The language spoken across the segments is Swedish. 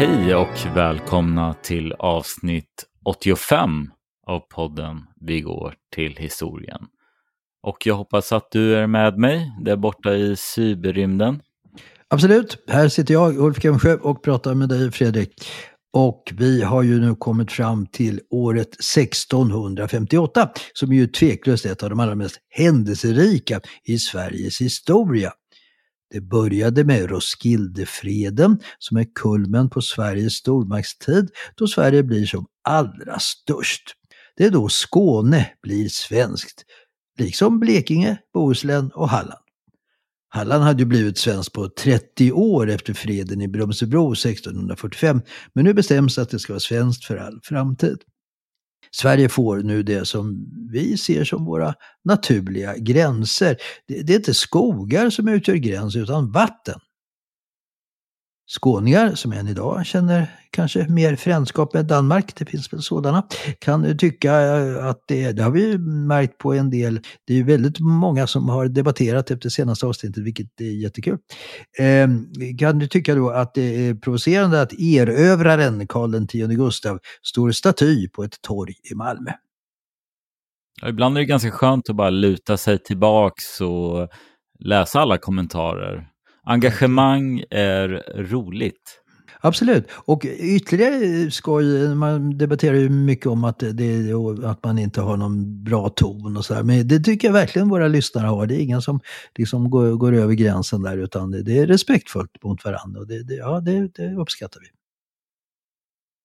Hej och välkomna till avsnitt 85 av podden Vi går till historien. Och jag hoppas att du är med mig där borta i cyberrymden. Absolut. Här sitter jag, Ulf Kemsjö, och pratar med dig, Fredrik. Och vi har ju nu kommit fram till året 1658, som ju tveklöst är ett av de allra mest händelserika i Sveriges historia. Det började med Roskildefreden som är kulmen på Sveriges stormaktstid då Sverige blir som allra störst. Det är då Skåne blir svenskt, liksom Blekinge, Bohuslän och Halland. Halland hade ju blivit svenskt på 30 år efter freden i Brömsebro 1645, men nu bestäms att det ska vara svenskt för all framtid. Sverige får nu det som vi ser som våra naturliga gränser. Det, det är inte skogar som utgör gräns utan vatten. Skåningar, som än idag känner kanske mer frändskap med Danmark, det finns väl sådana, kan tycka eh, att det, det har vi märkt på en del, det är väldigt många som har debatterat efter senaste avsnittet, vilket är jättekul. Eh, kan du tycka då att det är provocerande att erövraren Karl X Gustav står staty på ett torg i Malmö? Ja, ibland är det ganska skönt att bara luta sig tillbaks och läsa alla kommentarer Engagemang är roligt. Absolut. Och ytterligare skoj, man debatterar ju mycket om att, det, att man inte har någon bra ton och sådär. Men det tycker jag verkligen våra lyssnare har. Det är ingen som liksom går, går över gränsen där utan det, det är respektfullt mot varandra. Och det, det, ja, det, det uppskattar vi.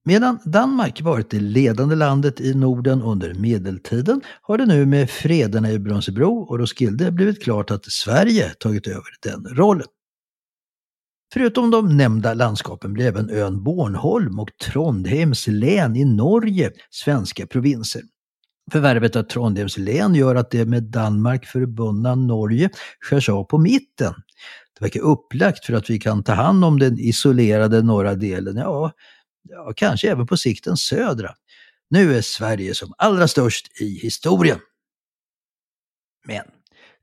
Medan Danmark varit det ledande landet i Norden under medeltiden har det nu med frederna i Brunsebro och Roskilde blivit klart att Sverige tagit över den rollen. Förutom de nämnda landskapen blir även ön Bornholm och Trondheims län i Norge svenska provinser. Förvärvet av Trondheims län gör att det med Danmark förbundna Norge skärs av på mitten. Det verkar upplagt för att vi kan ta hand om den isolerade norra delen, ja, ja kanske även på sikt den södra. Nu är Sverige som allra störst i historien. Men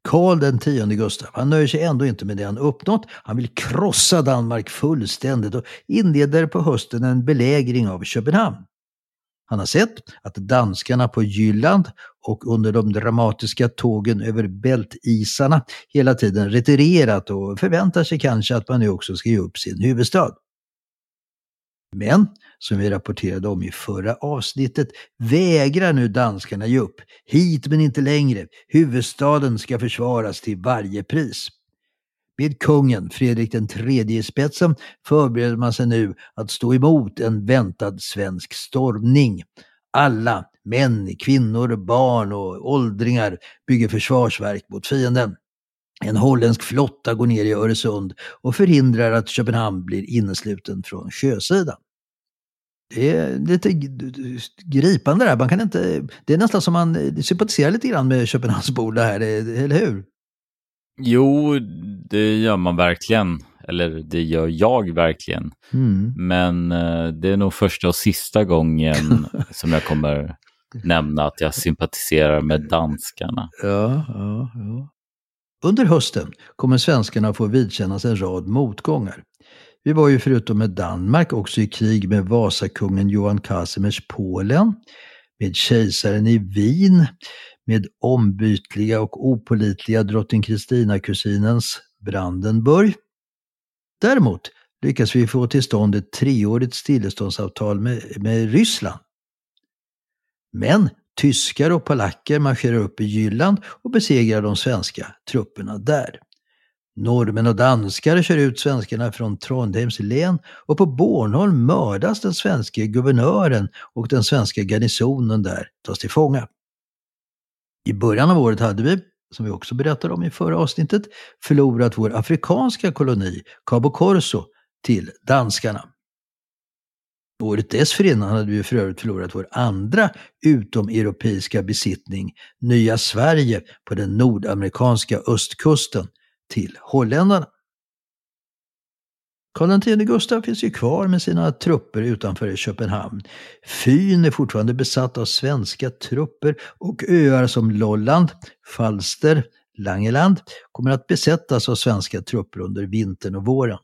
Karl den tionde Gustav, han nöjer sig ändå inte med det han uppnått. Han vill krossa Danmark fullständigt och inleder på hösten en belägring av Köpenhamn. Han har sett att danskarna på Jylland och under de dramatiska tågen över bältisarna hela tiden retirerat och förväntar sig kanske att man nu också ska ge upp sin huvudstad. Men, som vi rapporterade om i förra avsnittet, vägrar nu danskarna ge upp. Hit men inte längre. Huvudstaden ska försvaras till varje pris. Med kungen, Fredrik III i spetsen, förbereder man sig nu att stå emot en väntad svensk stormning. Alla, män, kvinnor, barn och åldringar bygger försvarsverk mot fienden. En holländsk flotta går ner i Öresund och förhindrar att Köpenhamn blir innesluten från sjösidan. Det är lite gripande där. Man kan inte, det är nästan som man sympatiserar lite grann med Köpenhamnsbor det här, eller hur? Jo, det gör man verkligen. Eller det gör jag verkligen. Mm. Men eh, det är nog första och sista gången som jag kommer nämna att jag sympatiserar med danskarna. Ja, ja, ja. Under hösten kommer svenskarna få vidkännas en rad motgångar. Vi var ju förutom med Danmark också i krig med Vasakungen Johan Casimers Polen, med kejsaren i Wien, med ombytliga och opolitliga drottning Kristina-kusinens Brandenburg. Däremot lyckas vi få till stånd ett treårigt stilleståndsavtal med, med Ryssland. Men tyskar och polacker marscherar upp i Jylland och besegrar de svenska trupperna där. Norrmän och danskar kör ut svenskarna från Trondheims län och på Bornholm mördas den svenska guvernören och den svenska garnisonen där tas till fånga. I början av året hade vi, som vi också berättade om i förra avsnittet, förlorat vår afrikanska koloni, Cabo Corso, till danskarna. Året dessförinnan hade vi för övrigt förlorat vår andra utomeuropeiska besittning, Nya Sverige på den nordamerikanska östkusten, till holländarna. Karl X Gustav finns ju kvar med sina trupper utanför Köpenhamn. Fyn är fortfarande besatt av svenska trupper och öar som Lolland, Falster, Langeland kommer att besättas av svenska trupper under vintern och våren.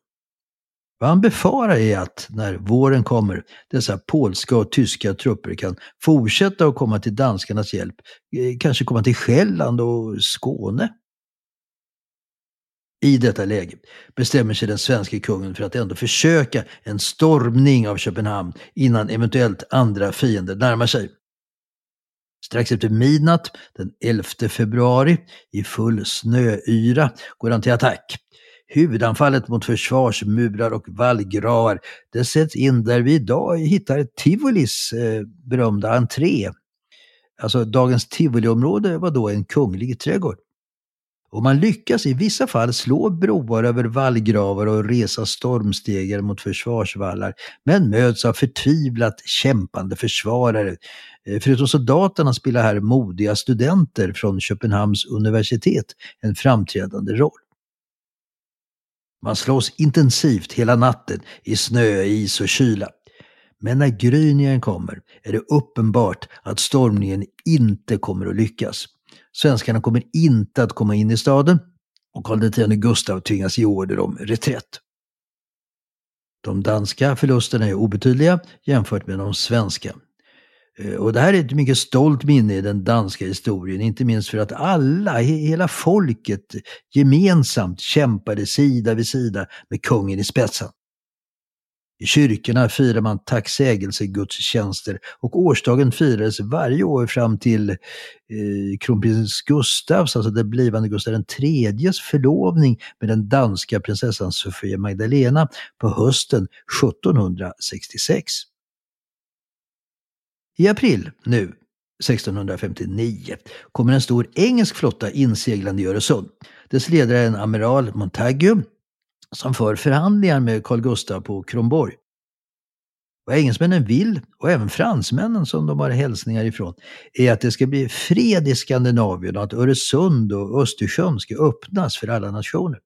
Vad han befarar är att när våren kommer, dessa polska och tyska trupper kan fortsätta att komma till danskarnas hjälp, eh, kanske komma till Själland och Skåne. I detta läge bestämmer sig den svenska kungen för att ändå försöka en stormning av Köpenhamn innan eventuellt andra fiender närmar sig. Strax efter midnatt den 11 februari i full snöyra går han till attack. Huvudanfallet mot försvarsmurar och vallgravar det sätts in där vi idag hittar Tivolis eh, berömda entré. Alltså dagens Tivoliområde var då en kunglig trädgård. Och man lyckas i vissa fall slå broar över vallgravar och resa stormstegar mot försvarsvallar, men möts av förtvivlat kämpande försvarare. Eh, förutom soldaterna spelar här modiga studenter från Köpenhamns universitet en framträdande roll. Man slåss intensivt hela natten i snö, is och kyla. Men när gryningen kommer är det uppenbart att stormningen inte kommer att lyckas. Svenskarna kommer inte att komma in i staden och Karl X Gustav tvingas ge order om reträtt. De danska förlusterna är obetydliga jämfört med de svenska. Eh, och det här är ett mycket stolt minne i den danska historien, inte minst för att alla, hela folket gemensamt kämpade sida vid sida med kungen i spetsen. I kyrkorna firar man tacksägelsegudstjänster och årsdagen firades varje år fram till eh, kronprins Gustavs, alltså den blivande Gustav IIIs förlovning med den danska prinsessan Sofia Magdalena på hösten 1766. I april nu 1659 kommer en stor engelsk flotta inseglande i Öresund. Dess ledare är en amiral Montagu som för förhandlingar med Carl Gustaf på Kronborg. Vad engelsmännen vill, och även fransmännen som de har hälsningar ifrån, är att det ska bli fred i Skandinavien och att Öresund och Östersjön ska öppnas för alla nationer.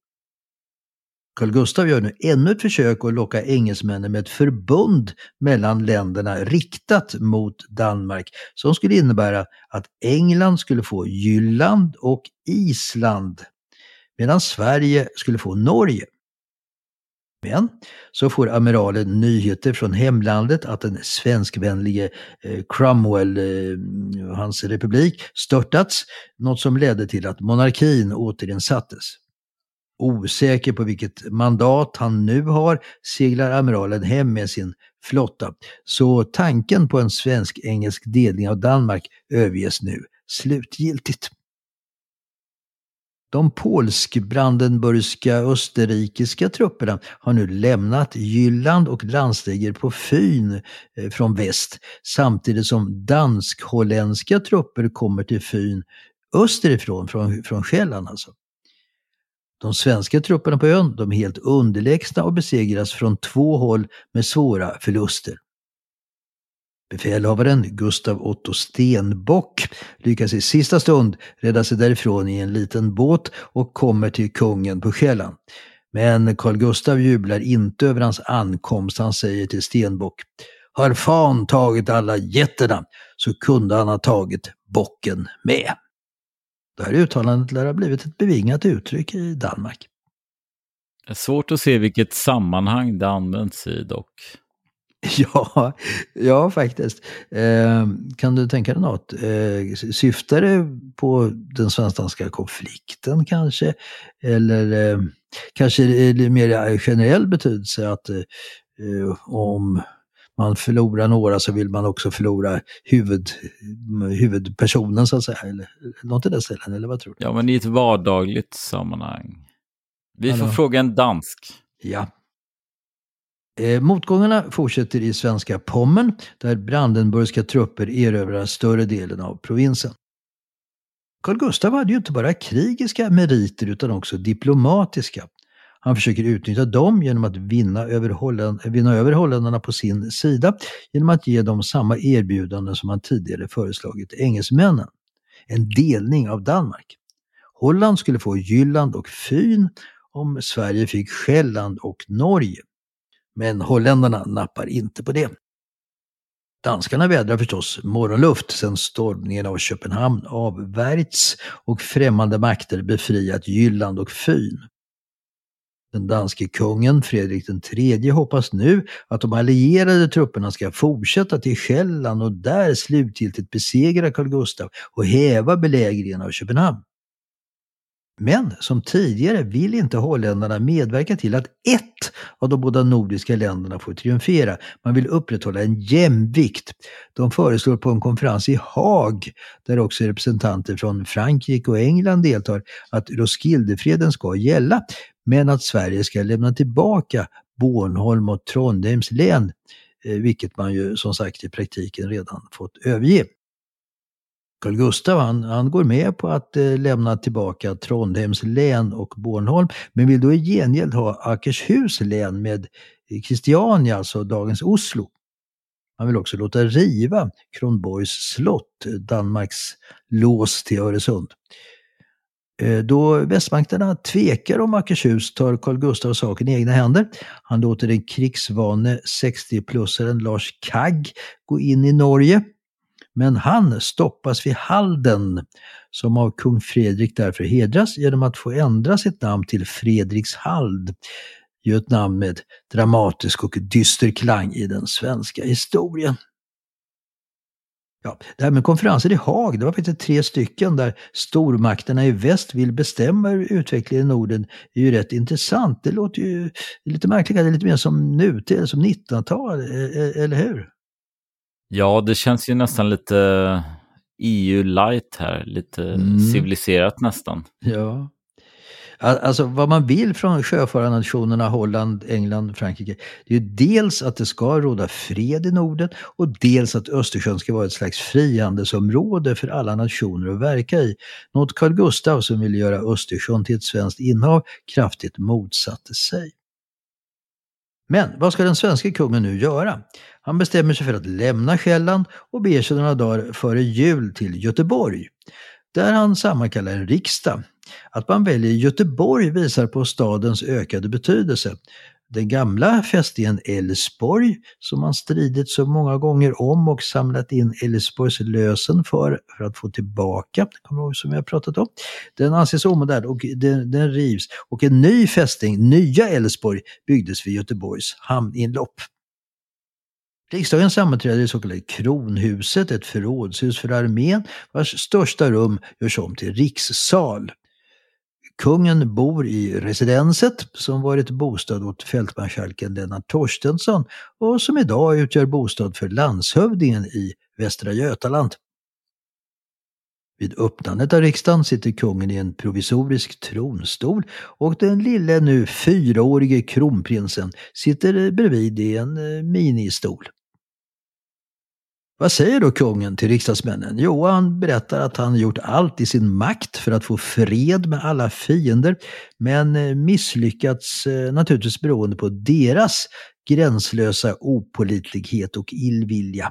Carl Gustaf gör nu ännu ett försök att locka engelsmännen med ett förbund mellan länderna riktat mot Danmark som skulle innebära att England skulle få Jylland och Island medan Sverige skulle få Norge. Men så får amiralen nyheter från hemlandet att den svenskvänlige eh, Cromwell, eh, hans republik, störtats, något som ledde till att monarkin återinsattes. Osäker på vilket mandat han nu har seglar amiralen hem med sin flotta, så tanken på en svensk-engelsk delning av Danmark överges nu slutgiltigt. De polsk-brandenburgska österrikiska trupperna har nu lämnat Jylland och landstiger på Fyn eh, från väst samtidigt som dansk-holländska trupper kommer till Fyn österifrån, från, från Själland alltså. De svenska trupperna på ön de är helt underlägsna och besegras från två håll med svåra förluster. Befälhavaren Gustav Otto Stenbock lyckas i sista stund rädda sig därifrån i en liten båt och kommer till kungen på Själland. Men Carl Gustav jublar inte över hans ankomst. Han säger till Stenbock Har fan tagit alla getterna så kunde han ha tagit bocken med. Det här uttalandet lär ha blivit ett bevingat uttryck i Danmark. Det är svårt att se vilket sammanhang det används i dock. Ja, ja faktiskt. Eh, kan du tänka dig något? Eh, syftar det på den svensk-danska konflikten kanske? Eller eh, kanske det mer generell betydelse att eh, om man förlorar några så vill man också förlora huvud, huvudpersonen så att säga. Eller något i den stilen, eller vad tror du? Ja, men i ett vardagligt sammanhang. Vi får fråga en dansk. Ja. Eh, motgångarna fortsätter i svenska Pommern där brandenburgska trupper erövrar större delen av provinsen. Carl Gustaf hade ju inte bara krigiska meriter utan också diplomatiska. Han försöker utnyttja dem genom att vinna över, Holland, vinna över holländarna på sin sida genom att ge dem samma erbjudanden som han tidigare föreslagit engelsmännen. En delning av Danmark. Holland skulle få Jylland och Fyn om Sverige fick Själland och Norge. Men holländarna nappar inte på det. Danskarna vädrar förstås morgonluft sedan stormningen av Köpenhamn avvärjts och främmande makter befriat Jylland och Fyn. Den danske kungen Fredrik III hoppas nu att de allierade trupperna ska fortsätta till Själland och där slutgiltigt besegra Carl Gustaf och häva belägringen av Köpenhamn. Men som tidigare vill inte holländarna medverka till att ett av de båda nordiska länderna får triumfera. Man vill upprätthålla en jämvikt. De föreslår på en konferens i Haag, där också representanter från Frankrike och England deltar, att Roskildefreden ska gälla, men att Sverige ska lämna tillbaka Bornholm och Trondheims län, eh, vilket man ju som sagt i praktiken redan fått överge. Carl Gustav han, han går med på att eh, lämna tillbaka Trondheims län och Bornholm, men vill då i gengäld ha Akershus län med eh, Christiania, alltså dagens Oslo. Han vill också låta riva Kronborgs slott, eh, Danmarks lås till Öresund. Eh, då västmakterna tvekar om Akershus tar Carl Gustaf saken i egna händer. Han låter den krigsvane 60-plussaren Lars Kagg gå in i Norge men han stoppas vid Halden, som av kung Fredrik därför hedras genom att få ändra sitt namn till Fredrikshald. Ju ett namn med dramatisk och dyster klang i den svenska historien. Ja, det här med konferenser i Haag, det var faktiskt tre stycken där stormakterna i väst vill bestämma hur utvecklingen i Norden. Det är ju rätt intressant. Det låter ju lite märkligt, det är lite mer som nutid, som 1900-tal, eh, eh, eller hur? Ja, det känns ju nästan lite EU-light här, lite mm. civiliserat nästan. Ja. Alltså vad man vill från sjöfararnationerna Holland, England, Frankrike, det är ju dels att det ska råda fred i Norden och dels att Östersjön ska vara ett slags frihandelsområde för alla nationer att verka i. Något Carl Gustaf som ville göra Östersjön till ett svenskt innehav kraftigt motsatte sig. Men vad ska den svenska kungen nu göra? Han bestämmer sig för att lämna Själland och beger sig några dagar före jul till Göteborg. Där han sammankallar en riksdag. Att man väljer Göteborg visar på stadens ökade betydelse. Den gamla fästningen Älvsborg, som man stridit så många gånger om och samlat in Älvsborgs lösen för, för att få tillbaka, kommer ihåg som jag har pratat om. Den anses omodern och den, den rivs och en ny fästning, Nya Älvsborg, byggdes vid Göteborgs hamninlopp. Riksdagen sammanträder i så kallade Kronhuset, ett förrådshus för armén vars största rum görs om till rikssal. Kungen bor i residenset som varit bostad åt fältmarskalken Lennart Torstensson och som idag utgör bostad för landshövdingen i Västra Götaland. Vid öppnandet av riksdagen sitter kungen i en provisorisk tronstol och den lille nu fyraårige kronprinsen sitter bredvid i en eh, ministol. Vad säger då kungen till riksdagsmännen? Jo, han berättar att han gjort allt i sin makt för att få fred med alla fiender, men eh, misslyckats eh, naturligtvis beroende på deras gränslösa opolitlighet och illvilja.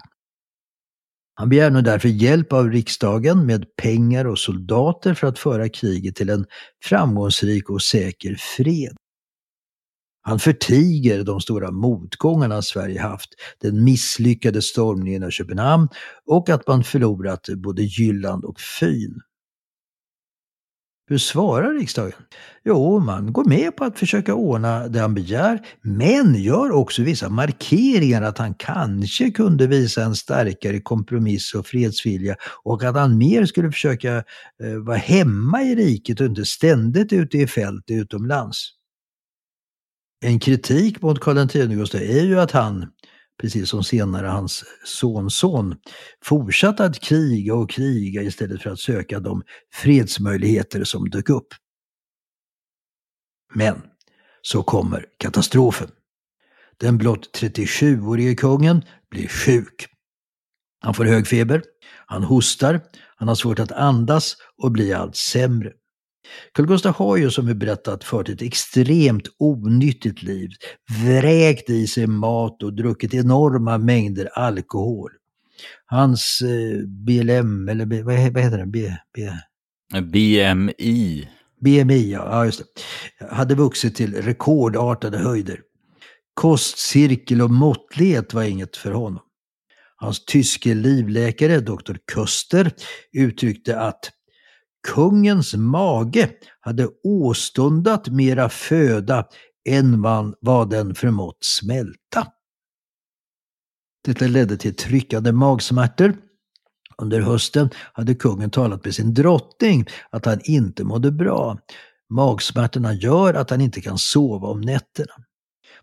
Han begär nu därför hjälp av riksdagen med pengar och soldater för att föra kriget till en framgångsrik och säker fred. Han förtiger de stora motgångarna Sverige haft, den misslyckade stormningen av Köpenhamn och att man förlorat både Jylland och Fyn. Hur svarar riksdagen? Jo, man går med på att försöka ordna det han begär, men gör också vissa markeringar att han kanske kunde visa en starkare kompromiss och fredsvilja och att han mer skulle försöka eh, vara hemma i riket och inte ständigt ute i fält utomlands. En kritik mot Karl X Gustav är ju att han, precis som senare hans sonson, fortsatte att kriga och kriga istället för att söka de fredsmöjligheter som dök upp. Men så kommer katastrofen. Den blott 37-årige kungen blir sjuk. Han får hög feber, Han hostar, han har svårt att andas och blir allt sämre. Carl Gustaf har ju som vi berättat fört ett extremt onyttigt liv, vräkt i sig mat och druckit enorma mängder alkohol. Hans eh, BLM, eller B, vad heter det? B, B... BMI. BMI, ja, just det. Hade vuxit till rekordartade höjder. Kostcirkel och måttlighet var inget för honom. Hans tyske livläkare, doktor Köster, uttryckte att kungens mage hade åstundat mera föda än vad den förmått smälta. Detta ledde till tryckande magsmärtor. Under hösten hade kungen talat med sin drottning att han inte mådde bra. Magsmärtorna gör att han inte kan sova om nätterna.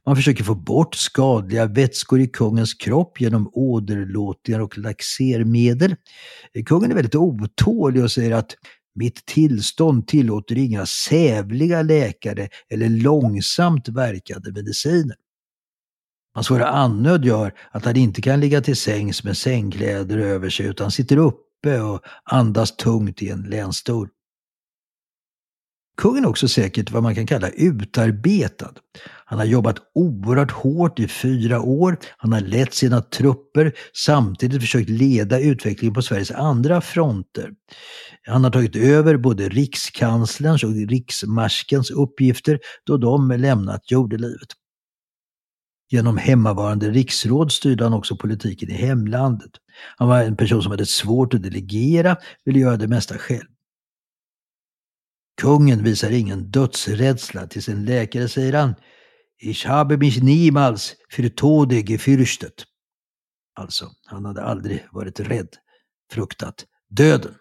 Man försöker få bort skadliga vätskor i kungens kropp genom åderlåtningar och laxermedel. Kungen är väldigt otålig och säger att mitt tillstånd tillåter inga sävliga läkare eller långsamt verkande mediciner. Hans svåra andnöd gör att han inte kan ligga till sängs med sängkläder över sig utan sitter uppe och andas tungt i en länstol. Kungen är också säkert vad man kan kalla utarbetad. Han har jobbat oerhört hårt i fyra år. Han har lett sina trupper, samtidigt försökt leda utvecklingen på Sveriges andra fronter. Han har tagit över både rikskanslerns och riksmarskens uppgifter då de lämnat jordelivet. Genom hemmavarande riksråd styrde han också politiken i hemlandet. Han var en person som hade svårt att delegera, ville göra det mesta själv. Kungen visar ingen dödsrädsla. Till sin läkare säger han Ich habe mich niemals für Tode gefürchtet. Alltså, han hade aldrig varit rädd, fruktat döden.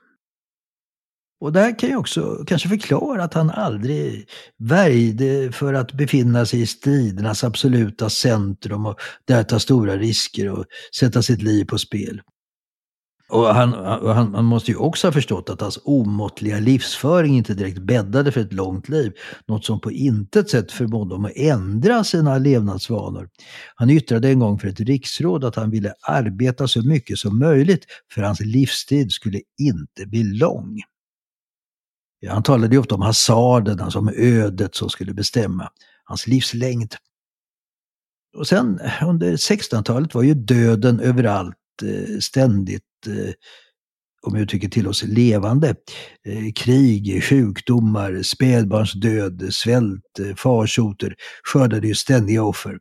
Och det här kan ju också kanske förklara att han aldrig värjde för att befinna sig i stridernas absoluta centrum och där ta stora risker och sätta sitt liv på spel. Och han, han, han, måste ju också ha förstått att hans omåttliga livsföring inte direkt bäddade för ett långt liv. Något som på intet sätt förmådde honom att ändra sina levnadsvanor. Han yttrade en gång för ett riksråd att han ville arbeta så mycket som möjligt för hans livstid skulle inte bli lång. Ja, han talade ju ofta om hasarderna alltså som ödet som skulle bestämma hans livslängd. Och sen under 1600-talet var ju döden överallt Eh, ständigt eh, om uttrycket tillåts, levande. Eh, krig, sjukdomar, spädbarnsdöd, svält, farsoter skördade ju ständiga offer.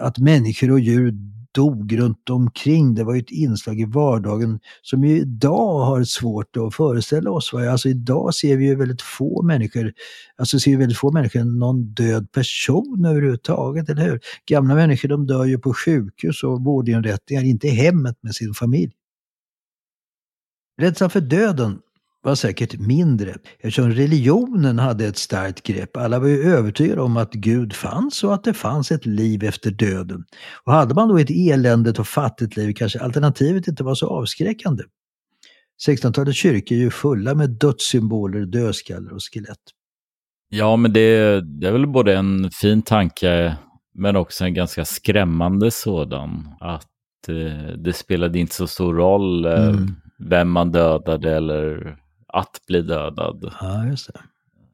Att människor och djur dog runt omkring. Det var ju ett inslag i vardagen som vi idag har svårt att föreställa oss. Alltså idag ser vi ju väldigt få människor, alltså ser vi väldigt få människor någon död person överhuvudtaget, eller hur? Gamla människor de dör ju på sjukhus och vårdinrättningar, inte i hemmet med sin familj. Rädslan för döden var säkert mindre eftersom religionen hade ett starkt grepp. Alla var ju övertygade om att Gud fanns och att det fanns ett liv efter döden. Och hade man då ett eländigt och fattigt liv kanske alternativet inte var så avskräckande. 1600-talets kyrkor är ju fulla med dödssymboler, dödskallar och skelett. Ja, men det, det är väl både en fin tanke men också en ganska skrämmande sådan. Att eh, det spelade inte så stor roll eh, mm. vem man dödade eller att bli dödad. Ja, just det.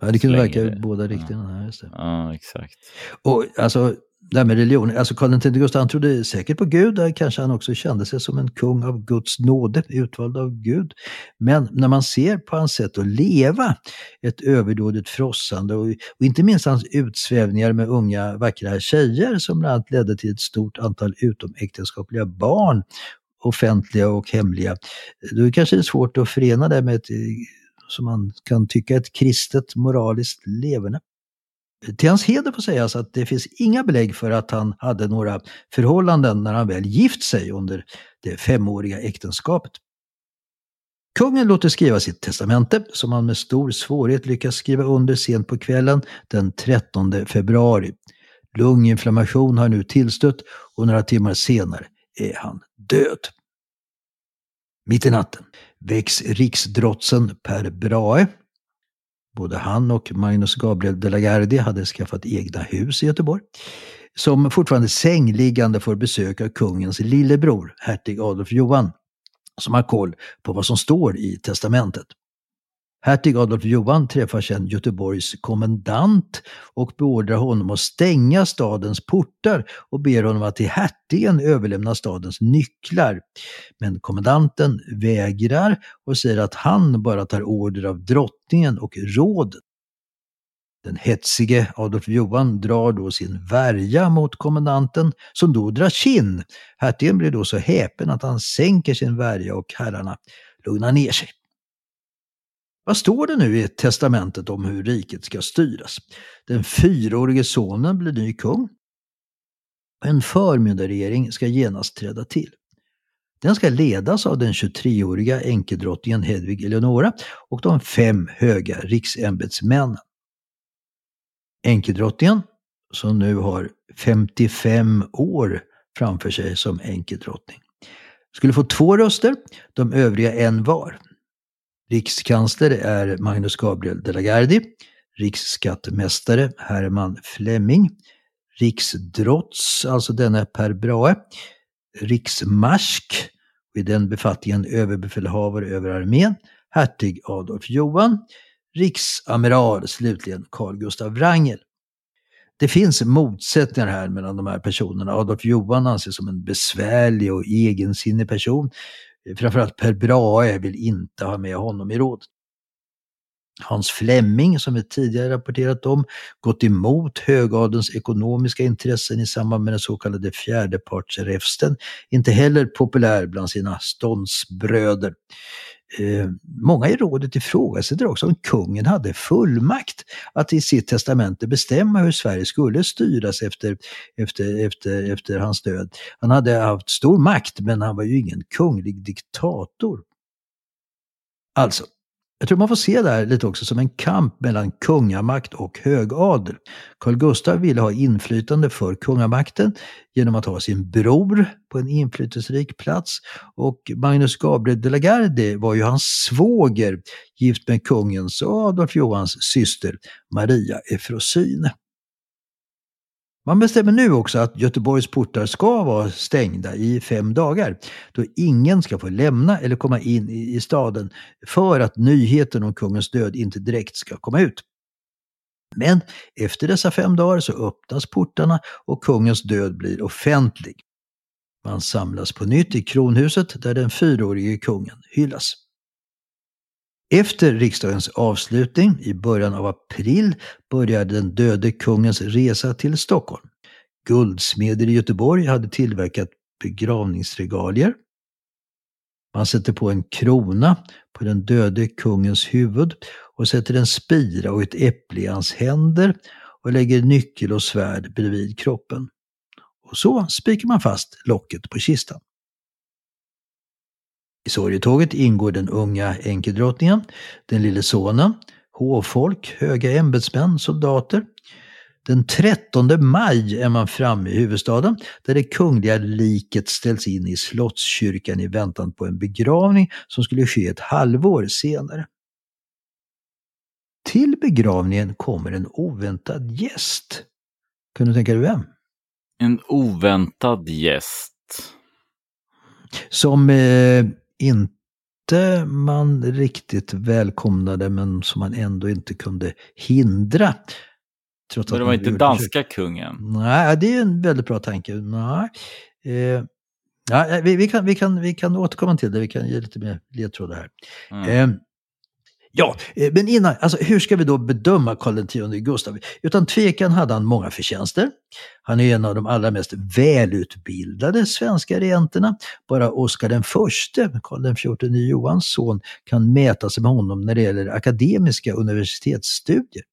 Ja, det kunde verka i båda riktningarna. Ja. Just det. ja, exakt. Och alltså, det här med religion, alltså Karl X Gustav han trodde säkert på Gud, där kanske han också kände sig som en kung av Guds nåde, utvald av Gud. Men när man ser på hans sätt att leva, ett överdådigt frossande och, och inte minst hans utsvävningar med unga vackra tjejer som bland annat ledde till ett stort antal utomäktenskapliga barn offentliga och hemliga. Då kanske det är svårt att förena det med ett, eh, som man kan tycka, ett kristet moraliskt leverne. Till hans heder får sägas att det finns inga belägg för att han hade några förhållanden när han väl gift sig under det femåriga äktenskapet. Kungen låter skriva sitt testamente som han med stor svårighet lyckas skriva under sent på kvällen den 13 februari. Lunginflammation har nu tillstött och några timmar senare är han död. Mitt i natten väcks riksdrotsen Per Brahe. Både han och Magnus Gabriel de la Gardie hade skaffat egna hus i Göteborg. Som fortfarande sängliggande får besök av kungens lillebror, hertig Adolf Johan. som har koll på vad som står i testamentet. Hertig Adolf Johan träffar sedan Göteborgs kommendant och beordrar honom att stänga stadens portar och ber honom att till hertigen överlämna stadens nycklar. Men kommendanten vägrar och säger att han bara tar order av drottningen och rådet. Den hetsige Adolf Johan drar då sin värja mot kommendanten som då drar kinn. Hertigen blir då så häpen att han sänker sin värja och herrarna lugnar ner sig. Vad står det nu i testamentet om hur riket ska styras? Den fyraårige sonen blir ny kung. En förmyndarregering ska genast träda till. Den ska ledas av den 23-åriga enkedrottningen Hedvig Eleonora och de fem höga riksämbetsmännen. Enkedrottningen, som nu har 55 år framför sig som enkedrottning, skulle få två röster, de övriga en var. Rikskansler är Magnus Gabriel de la Gardie, riksskattmästare Herman Flemming, riksdrotts, alltså denne Per Brahe, riksmarsk, i den befattningen överbefälhavare över armén, hertig Adolf Johan, riksamiral slutligen Carl Gustav Wrangel. Det finns motsättningar här mellan de här personerna. Adolf Johan anses som en besvärlig och egensinnig person Framförallt Per Brahe vill inte ha med honom i rådet. Hans Flemming, som vi tidigare rapporterat om, gått emot högadens ekonomiska intressen i samband med den så kallade fjärdepartsräfsten, inte heller populär bland sina ståndsbröder. Eh, många i rådet ifrågasätter också om kungen hade fullmakt att i sitt testamente bestämma hur Sverige skulle styras efter, efter, efter, efter hans död. Han hade haft stor makt men han var ju ingen kunglig diktator. Alltså, jag tror man får se det här lite också som en kamp mellan kungamakt och högadel. Carl Gustaf ville ha inflytande för kungamakten genom att ha sin bror på en inflytelserik plats och Magnus Gabriel de la Gardie var ju hans svåger, gift med kungens och Adolf Johans syster Maria Efrosyne. Man bestämmer nu också att Göteborgs portar ska vara stängda i fem dagar, då ingen ska få lämna eller komma in i staden för att nyheten om kungens död inte direkt ska komma ut. Men efter dessa fem dagar så öppnas portarna och kungens död blir offentlig. Man samlas på nytt i kronhuset där den fyraårige kungen hyllas. Efter riksdagens avslutning i början av april började den döde kungens resa till Stockholm. Guldsmeder i Göteborg hade tillverkat begravningsregalier. Man sätter på en krona på den döde kungens huvud och sätter en spira och ett äpple i hans händer och lägger nyckel och svärd bredvid kroppen. Och så spikar man fast locket på kistan. I sorgetåget ingår den unga enkedrottningen, den lille sonen, hovfolk, höga ämbetsmän, soldater. Den 13 maj är man framme i huvudstaden där det kungliga liket ställs in i Slottskyrkan i väntan på en begravning som skulle ske ett halvår senare. Till begravningen kommer en oväntad gäst. Kan du tänka dig vem? En oväntad gäst. Som eh, inte man riktigt välkomnade men som man ändå inte kunde hindra. Trots men det var inte danska försök. kungen? Nej, det är en väldigt bra tanke. Nej. Eh, ja, vi, vi, kan, vi, kan, vi kan återkomma till det, vi kan ge lite mer ledtrådar här. Mm. Eh, Ja, eh, men innan, alltså hur ska vi då bedöma Karl X Gustav? Utan tvekan hade han många förtjänster. Han är en av de allra mest välutbildade svenska regenterna. Bara Oscar den förste, Karl XIV Johans son, kan mäta sig med honom när det gäller akademiska universitetsstudier.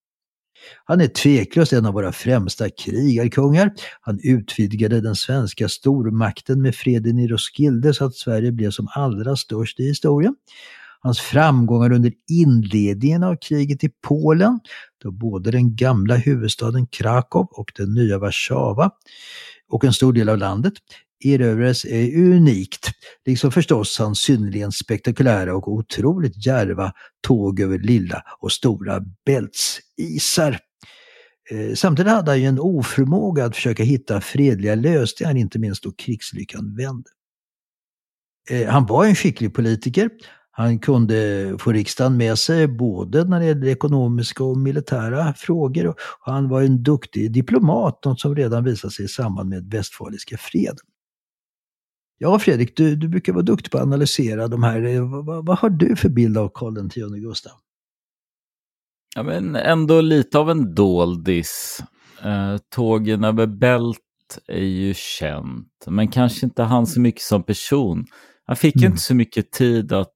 Han är tveklöst en av våra främsta krigarkungar. Han utvidgade den svenska stormakten med freden i Roskilde så att Sverige blev som allra störst i historien. Hans framgångar under inledningen av kriget i Polen, då både den gamla huvudstaden Krakow och den nya Warszawa och en stor del av landet erövrades är unikt, liksom förstås hans synnerligen spektakulära och otroligt djärva tåg över lilla och stora bältsisar. Eh, samtidigt hade han ju en oförmåga att försöka hitta fredliga lösningar, inte minst då krigslyckan vände. Eh, han var en skicklig politiker. Han kunde få riksdagen med sig både när det gällde ekonomiska och militära frågor. Och han var en duktig diplomat, något som redan visade sig i samband med Västfaliska freden. Ja, Fredrik, du, du brukar vara duktig på att analysera de här. Vad, vad har du för bild av Karl X Gustav? Ja, men ändå lite av en doldis. Eh, tågen över Bält är ju känt, men kanske inte han så mycket som person. Han fick mm. inte så mycket tid att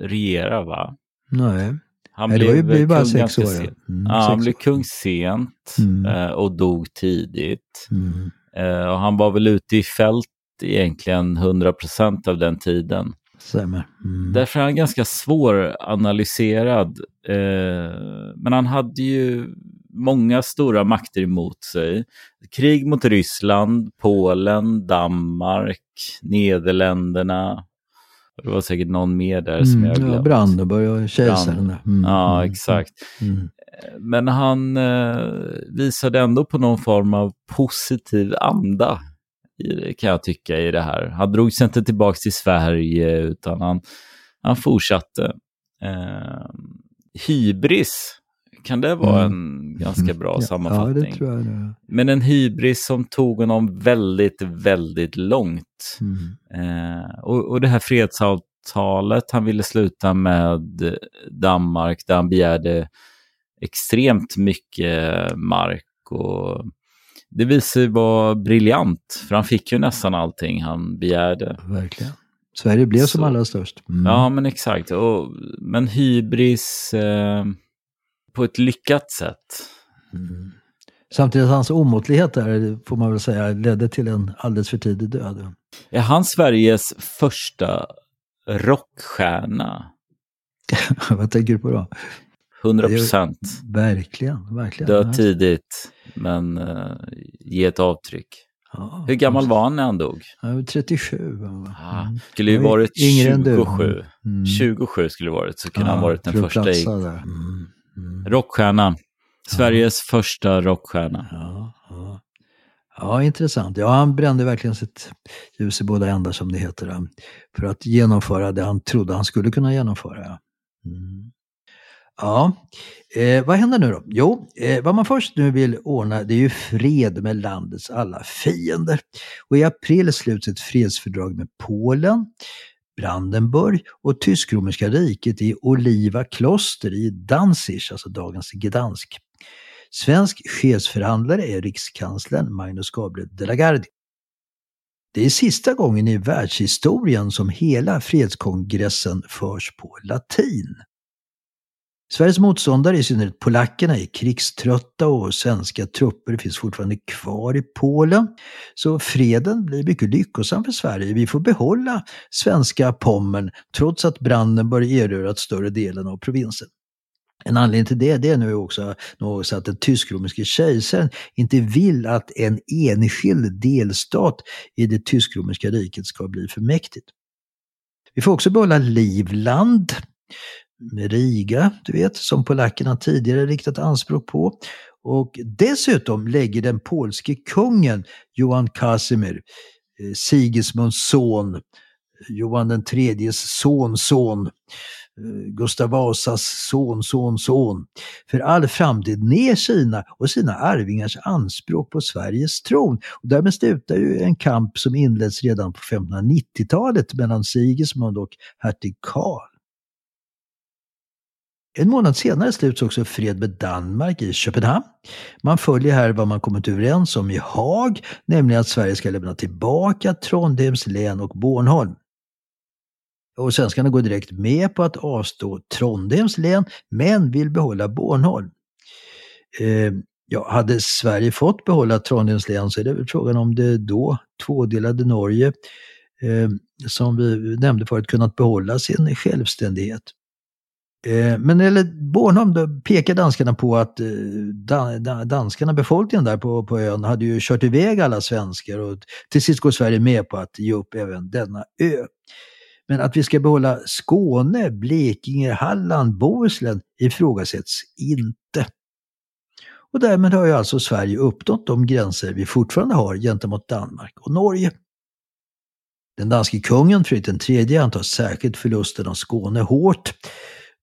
regera, va? Nej. Han Nej, blev, blev bara sex år. Mm, ja, han blev kung sent mm. eh, och dog tidigt. Mm. Eh, och han var väl ute i fält egentligen 100 procent av den tiden. Stämmer. Mm. Därför är han ganska svåranalyserad. Eh, men han hade ju många stora makter emot sig. Krig mot Ryssland, Polen, Danmark, Nederländerna. Det var säkert någon mer där som mm, jag glömt. Ja, Brandenburg och kejsaren. Mm, ja, mm, exakt. Mm. Men han eh, visade ändå på någon form av positiv anda kan jag tycka i det här. Han drog sig inte tillbaka till Sverige utan han, han fortsatte. Eh, hybris, kan det vara mm. en ganska bra ja, sammanfattning? Ja, det tror jag det. Men en hybris som tog honom väldigt, väldigt långt. Mm. Eh, och, och det här fredsavtalet han ville sluta med Danmark där han begärde extremt mycket mark och det visar sig vara briljant, för han fick ju nästan allting han begärde. Verkligen. Sverige blev Så, som allra störst. Mm. Ja, men exakt. Och, men hybris eh, på ett lyckat sätt. Mm. Samtidigt hans omåttlighet där, får man väl säga, ledde till en alldeles för tidig död. Är han Sveriges första rockstjärna? Vad tänker du på då? 100 procent. Verkligen, verkligen. Dö tidigt, men uh, ge ett avtryck. Ja, Hur gammal var han när han dog? Han var 37. Ah, mm. skulle ju varit 27. Mm. 27 skulle det varit, så kunde ja, han varit den första i... Mm. Mm. Rockstjärna. Sveriges ja. första rockstjärna. Ja, ja. ja, intressant. Ja, han brände verkligen sitt ljus i båda ändar som det heter. För att genomföra det han trodde han skulle kunna genomföra. Mm. Ja, eh, vad händer nu då? Jo, eh, vad man först nu vill ordna det är ju fred med landets alla fiender. Och i april sluts ett fredsfördrag med Polen, Brandenburg och Tysk-romerska riket i Oliva kloster i Danzig, alltså dagens Gdansk. Svensk chefsförhandlare är rikskanslern Magnus Gabriel de la Gardie. Det är sista gången i världshistorien som hela fredskongressen förs på latin. Sveriges motståndare, i synnerhet polackerna, är krigströtta och svenska trupper finns fortfarande kvar i Polen. Så freden blir mycket lyckosam för Sverige. Vi får behålla svenska Pommern trots att Brandenburg erövrat större delen av provinsen. En anledning till det, det är nu också något att den tysk-romerske kejsaren inte vill att en enskild delstat i det tysk-romerska riket ska bli för mäktigt. Vi får också behålla Livland Riga, du vet, som polackerna tidigare riktat anspråk på. Och dessutom lägger den polske kungen Johan Casimir, eh, Sigismunds son, Johan den tredjes sonson, eh, Gustav Vasas sonsonson, son, för all framtid ner sina och sina arvingars anspråk på Sveriges tron. Och därmed slutar ju en kamp som inleds redan på 1590-talet mellan Sigismund och hertig Karl. En månad senare sluts också fred med Danmark i Köpenhamn. Man följer här vad man kommit överens om i Haag, nämligen att Sverige ska lämna tillbaka Trondheims län och Bornholm. Och svenskarna går direkt med på att avstå Trondheims län, men vill behålla Bornholm. Eh, ja, hade Sverige fått behålla Trondheims län så är det väl frågan om det då tvådelade Norge, eh, som vi nämnde förut, kunnat behålla sin självständighet. Eh, men när det gäller Bornholm då pekar danskarna på att eh, danskarna, befolkningen där på, på ön, hade ju kört iväg alla svenskar och till sist går Sverige med på att ge upp även denna ö. Men att vi ska behålla Skåne, Blekinge, Halland, Bohuslän ifrågasätts inte. Och därmed har ju alltså Sverige uppnått de gränser vi fortfarande har gentemot Danmark och Norge. Den danske kungen Fredrik III han tar särskilt förlusten av Skåne hårt.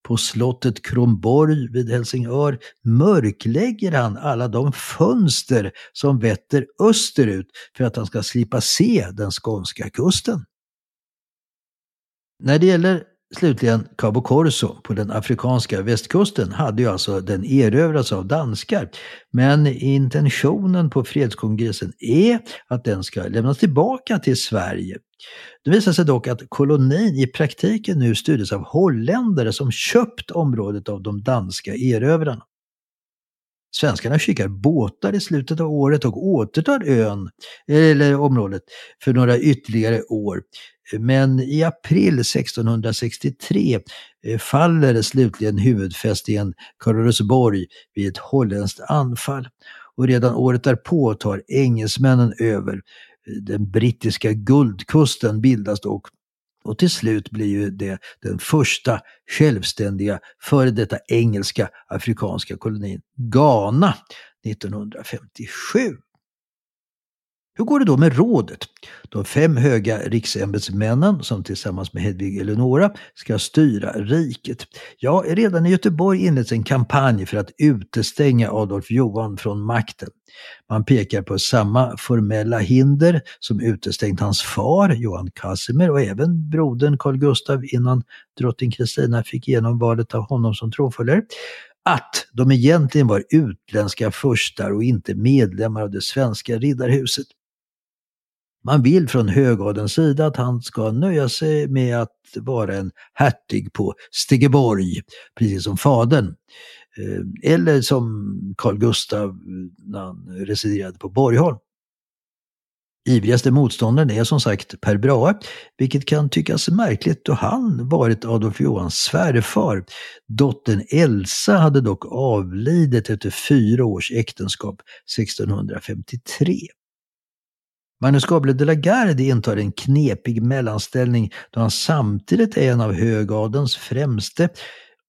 På slottet Kronborg vid Helsingör mörklägger han alla de fönster som vetter österut för att han ska slippa se den skånska kusten. När det gäller Slutligen Cabo Corso på den afrikanska västkusten hade ju alltså den erövrats av danskar. Men intentionen på fredskongressen är att den ska lämnas tillbaka till Sverige. Det visar sig dock att kolonin i praktiken nu styrdes av holländare som köpt området av de danska erövrarna. Svenskarna skickar båtar i slutet av året och återtar ön, eller området, för några ytterligare år. Men i april 1663 eh, faller slutligen huvudfästningen Karlsborg vid ett holländskt anfall. Och redan året därpå tar engelsmännen över. Den brittiska guldkusten bildas dock och till slut blir ju det den första självständiga före detta engelska afrikanska kolonin Ghana 1957. Hur går det då med rådet? De fem höga riksämbetsmännen som tillsammans med Hedvig Eleonora ska styra riket. Ja, redan i Göteborg inleds en kampanj för att utestänga Adolf Johan från makten. Man pekar på samma formella hinder som utestängt hans far Johan Casimir och även brodern Carl Gustav innan drottning Kristina fick igenom valet av honom som tronföljare att de egentligen var utländska furstar och inte medlemmar av det svenska riddarhuset. Man vill från högadelns sida att han ska nöja sig med att vara en hertig på Stegeborg, precis som fadern. Eh, eller som Carl Gustav eh, när han residerade på Borgholm. Ivrigaste motståndaren är som sagt Per Brahe, vilket kan tyckas märkligt då han varit Adolf Johans svärfar. Dottern Elsa hade dock avlidit efter fyra års äktenskap 1653. Magnus Gabriel de la Garde intar en knepig mellanställning då han samtidigt är en av högadens främste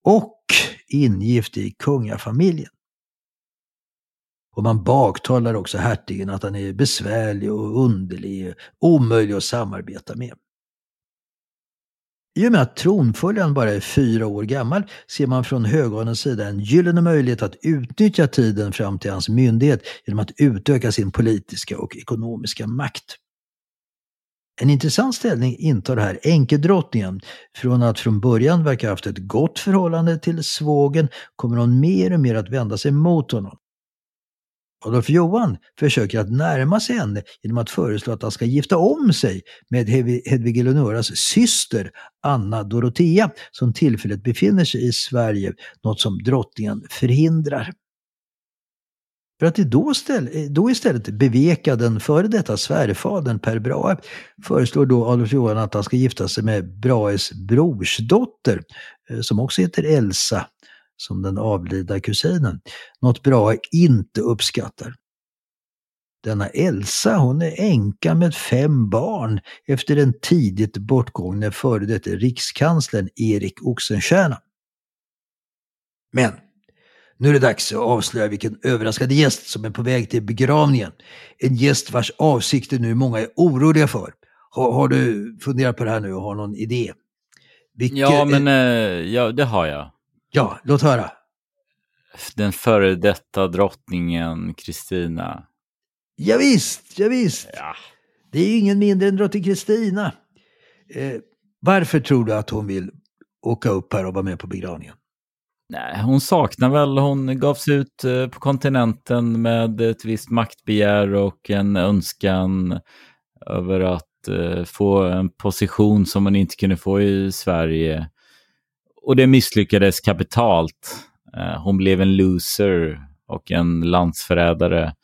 och ingift i kungafamiljen. Och man baktalar också hertigen att han är besvärlig och underlig, omöjlig att samarbeta med. I och med att tronföljaren bara är fyra år gammal ser man från högadelns sida en gyllene möjlighet att utnyttja tiden fram till hans myndighet genom att utöka sin politiska och ekonomiska makt. En intressant ställning intar här enkedrottningen. Från att från början verka ha haft ett gott förhållande till svågen kommer hon mer och mer att vända sig mot honom. Adolf Johan försöker att närma sig henne genom att föreslå att han ska gifta om sig med Hedvig Eleonoras syster Anna Dorotea som tillfälligt befinner sig i Sverige, något som drottningen förhindrar. För att då, ställ, då istället beveka den före detta svärfadern Per Brahe föreslår då Adolf Johan att han ska gifta sig med Brahes brorsdotter eh, som också heter Elsa som den avlidna kusinen, något Brahe inte uppskattar. Denna Elsa hon är änka med fem barn efter den tidigt bortgångne före detta rikskanslern Erik Oxenstierna. Men nu är det dags att avslöja vilken överraskande gäst som är på väg till begravningen. En gäst vars avsikter nu många är oroliga för. Har, har du funderat på det här nu och har någon idé? Vilke, ja, men eh, ja, det har jag. Ja, låt höra. Den före detta drottningen Kristina. Ja, visst, ja, visst. Ja. Det är ingen mindre än drottning Kristina. Eh, varför tror du att hon vill åka upp här och vara med på begravningen? Nej, hon saknar väl, hon gavs ut eh, på kontinenten med ett visst maktbegär och en önskan över att eh, få en position som man inte kunde få i Sverige. Och det misslyckades kapitalt. Eh, hon blev en loser och en landsförrädare.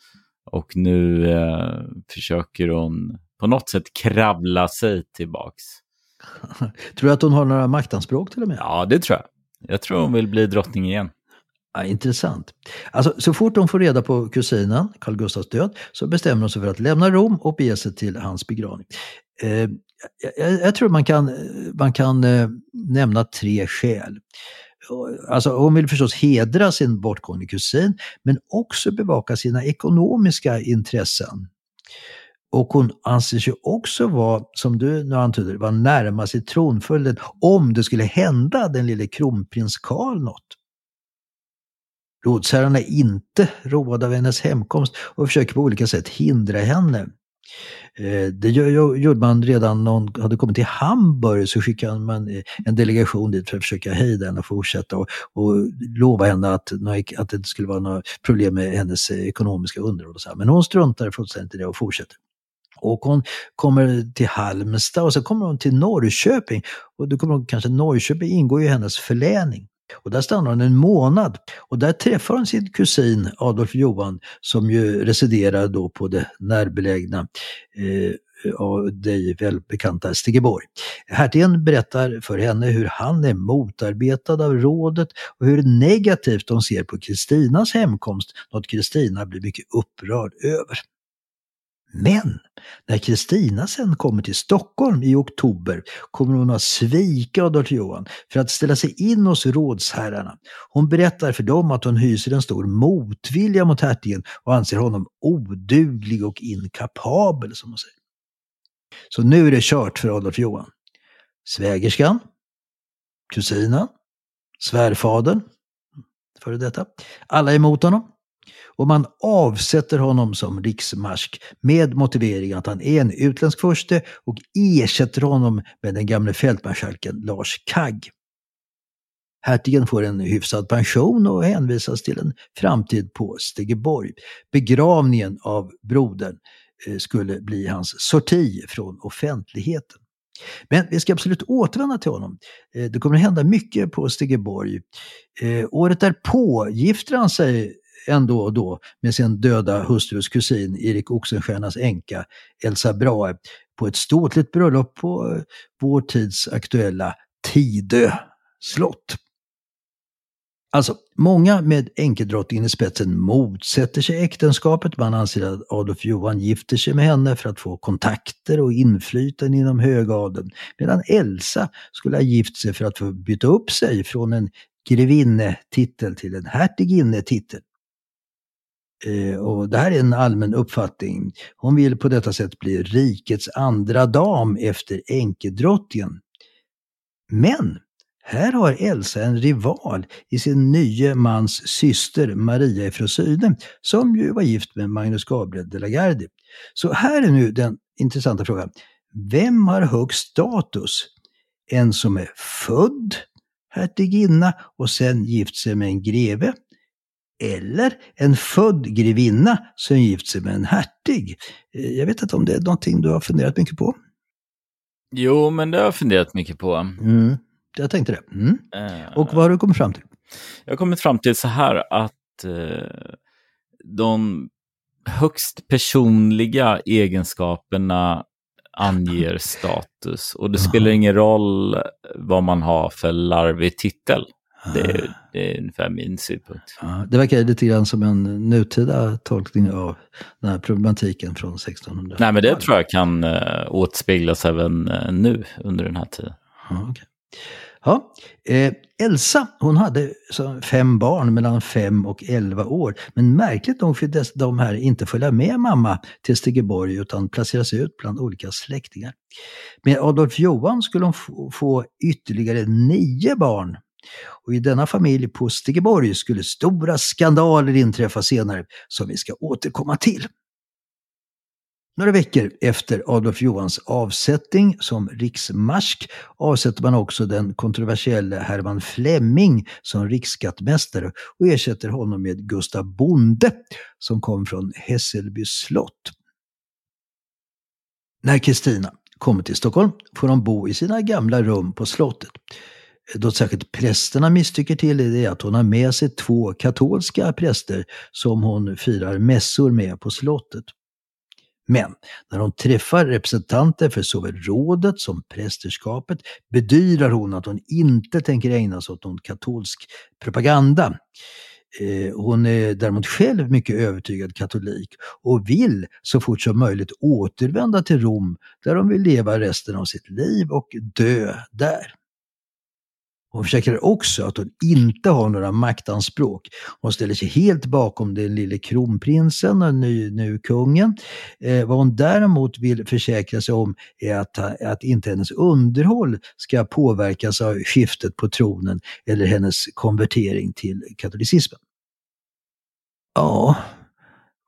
Och nu eh, försöker hon på något sätt kravla sig tillbaks. tror du att hon har några maktanspråk till och med? Ja, det tror jag. Jag tror hon vill bli drottning igen. Ja, intressant. Alltså, så fort hon får reda på kusinen, Carl Gustavs död, så bestämmer hon sig för att lämna Rom och bege sig till hans begravning. Eh, jag, jag, tror man kan, man kan eh, nämna tre skäl. Alltså, hon vill förstås hedra sin bortgångne kusin, men också bevaka sina ekonomiska intressen. Och hon anses ju också vara, som du nu antyder, vara närmast i tronföljden om det skulle hända den lille kronprins Karl något. Rådsherrarna är inte roade av hennes hemkomst och försöker på olika sätt hindra henne. Eh, det gjorde man redan när hon hade kommit till Hamburg så skickade man eh, en delegation dit för att försöka hejda henne och fortsätta och, och lova henne att, att det inte skulle vara några problem med hennes eh, ekonomiska underhåll. Men hon struntar fullständigt i det och fortsätter. Och hon kommer till Halmstad och så kommer hon till Norrköping. Och då kommer hon, kanske Norrköping ingår ju i hennes förläning. Och där stannar hon en månad och där träffar hon sin kusin Adolf Johan som ju residerar då på det närbelägna eh, av dig välbekanta Stegeborg. Hertigen berättar för henne hur han är motarbetad av rådet och hur negativt de ser på Kristinas hemkomst, något Kristina blir mycket upprörd över. Men när Kristina sen kommer till Stockholm i oktober kommer hon att svika Adolf Johan för att ställa sig in hos rådsherrarna. Hon berättar för dem att hon hyser en stor motvilja mot hertigen och anser honom oduglig och inkapabel, som hon säger. Så nu är det kört för Adolf Johan. Svägerskan, kusinen, svärfadern, före detta. Alla är emot honom och man avsätter honom som riksmarsk med motivering att han är en utländsk furste och ersätter honom med den gamle fältmarskalken Lars Kagg. Hertigen får en hyfsad pension och hänvisas till en framtid på Stegeborg. Begravningen av brodern eh, skulle bli hans sorti från offentligheten. Men vi ska absolut återvända till honom. Eh, det kommer att hända mycket på Stegeborg. Eh, året därpå gifter han sig ändå och då med sin döda hustrus kusin Erik Oxenstiernas änka Elsa Brahe på ett ståtligt bröllop på eh, vår tids aktuella Tidö slott. Alltså, många med enkedrottningen i spetsen motsätter sig äktenskapet. Man anser att Adolf Johan gifter sig med henne för att få kontakter och inflytande inom högadeln. Medan Elsa skulle ha gift sig för att få byta upp sig från en grevinnetitel till en hertiginnetitel. Eh, och det här är en allmän uppfattning. Hon vill på detta sätt bli rikets andra dam efter änkedrottningen. Men här har Elsa en rival i sin nye mans syster Maria ifrån Syne, som ju var gift med Magnus Gabriel de la Gardie. Så här är nu den intressanta frågan. Vem har högst status? En som är född hertiginna och sen gift sig med en greve? Eller en född grevinna som gift sig med en hertig. Eh, jag vet inte om det är någonting du har funderat mycket på? Jo, men det har jag funderat mycket på. Mm, jag tänkte det. Mm. Uh, Och vad har du kommit fram till? Jag har kommit fram till så här att uh, de högst personliga egenskaperna anger status och det spelar ingen roll vad man har för larvig titel. Det, det är ungefär min synpunkt. Ja, det verkar lite grann som en nutida tolkning av den här problematiken från 1600. Nej, men det tror jag kan uh, återspeglas även uh, nu under den här tiden. Ja, okay. ja. Eh, Elsa, hon hade fem barn mellan fem och elva år. Men märkligt nog fick de här inte följa med mamma till Stegeborg utan placeras ut bland olika släktingar. Med Adolf Johan skulle hon få ytterligare nio barn och i denna familj på Stegeborg skulle stora skandaler inträffa senare som vi ska återkomma till. Några veckor efter Adolf Johans avsättning som riksmarsk avsätter man också den kontroversiella Herman Flemming som riksskattmästare och ersätter honom med Gustav Bonde som kom från Hässelby slott. När Kristina kommer till Stockholm får hon bo i sina gamla rum på slottet då särskilt prästerna misstycker till är att hon har med sig två katolska präster som hon firar mässor med på slottet. Men när hon träffar representanter för såväl rådet som prästerskapet bedyrar hon att hon inte tänker ägna sig åt någon katolsk propaganda. Eh, hon är däremot själv mycket övertygad katolik och vill så fort som möjligt återvända till Rom där hon vill leva resten av sitt liv och dö där. Hon försäkrar också att hon inte har några maktanspråk. Hon ställer sig helt bakom den lille kronprinsen och nu, nu kungen. Eh, vad hon däremot vill försäkra sig om är att, att inte hennes underhåll ska påverkas av skiftet på tronen eller hennes konvertering till katolicismen. Ja,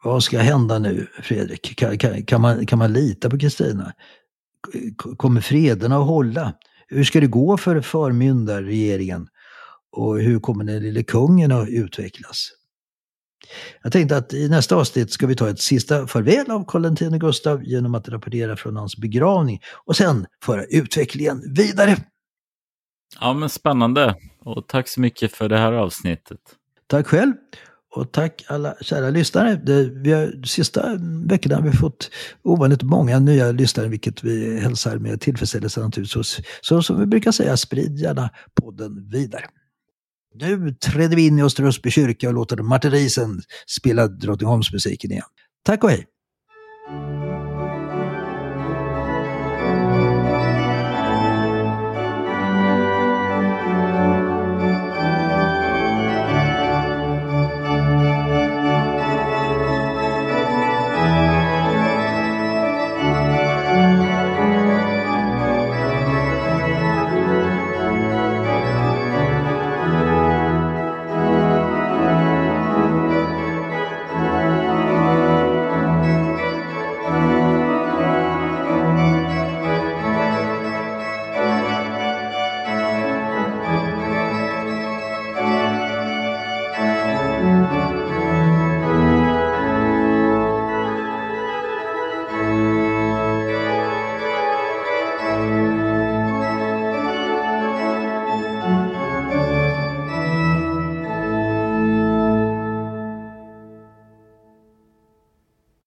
vad ska hända nu Fredrik? Kan, kan, kan man, kan man lita på Kristina? Kommer frederna att hålla? Hur ska det gå för förmyndarregeringen? Och hur kommer den lille kungen att utvecklas? Jag tänkte att i nästa avsnitt ska vi ta ett sista farväl av Karl X Gustav genom att rapportera från hans begravning och sen föra utvecklingen vidare. Ja, men spännande. Och tack så mycket för det här avsnittet. Tack själv. Och tack alla kära lyssnare. Det, vi har, de sista veckorna har vi fått ovanligt många nya lyssnare, vilket vi hälsar med tillfredsställelse naturligtvis. Så, så som vi brukar säga, sprid gärna podden vidare. Nu träder vi in i Österösby kyrka och låter Martin Riesen spela Drottningholmsmusiken igen. Tack och hej!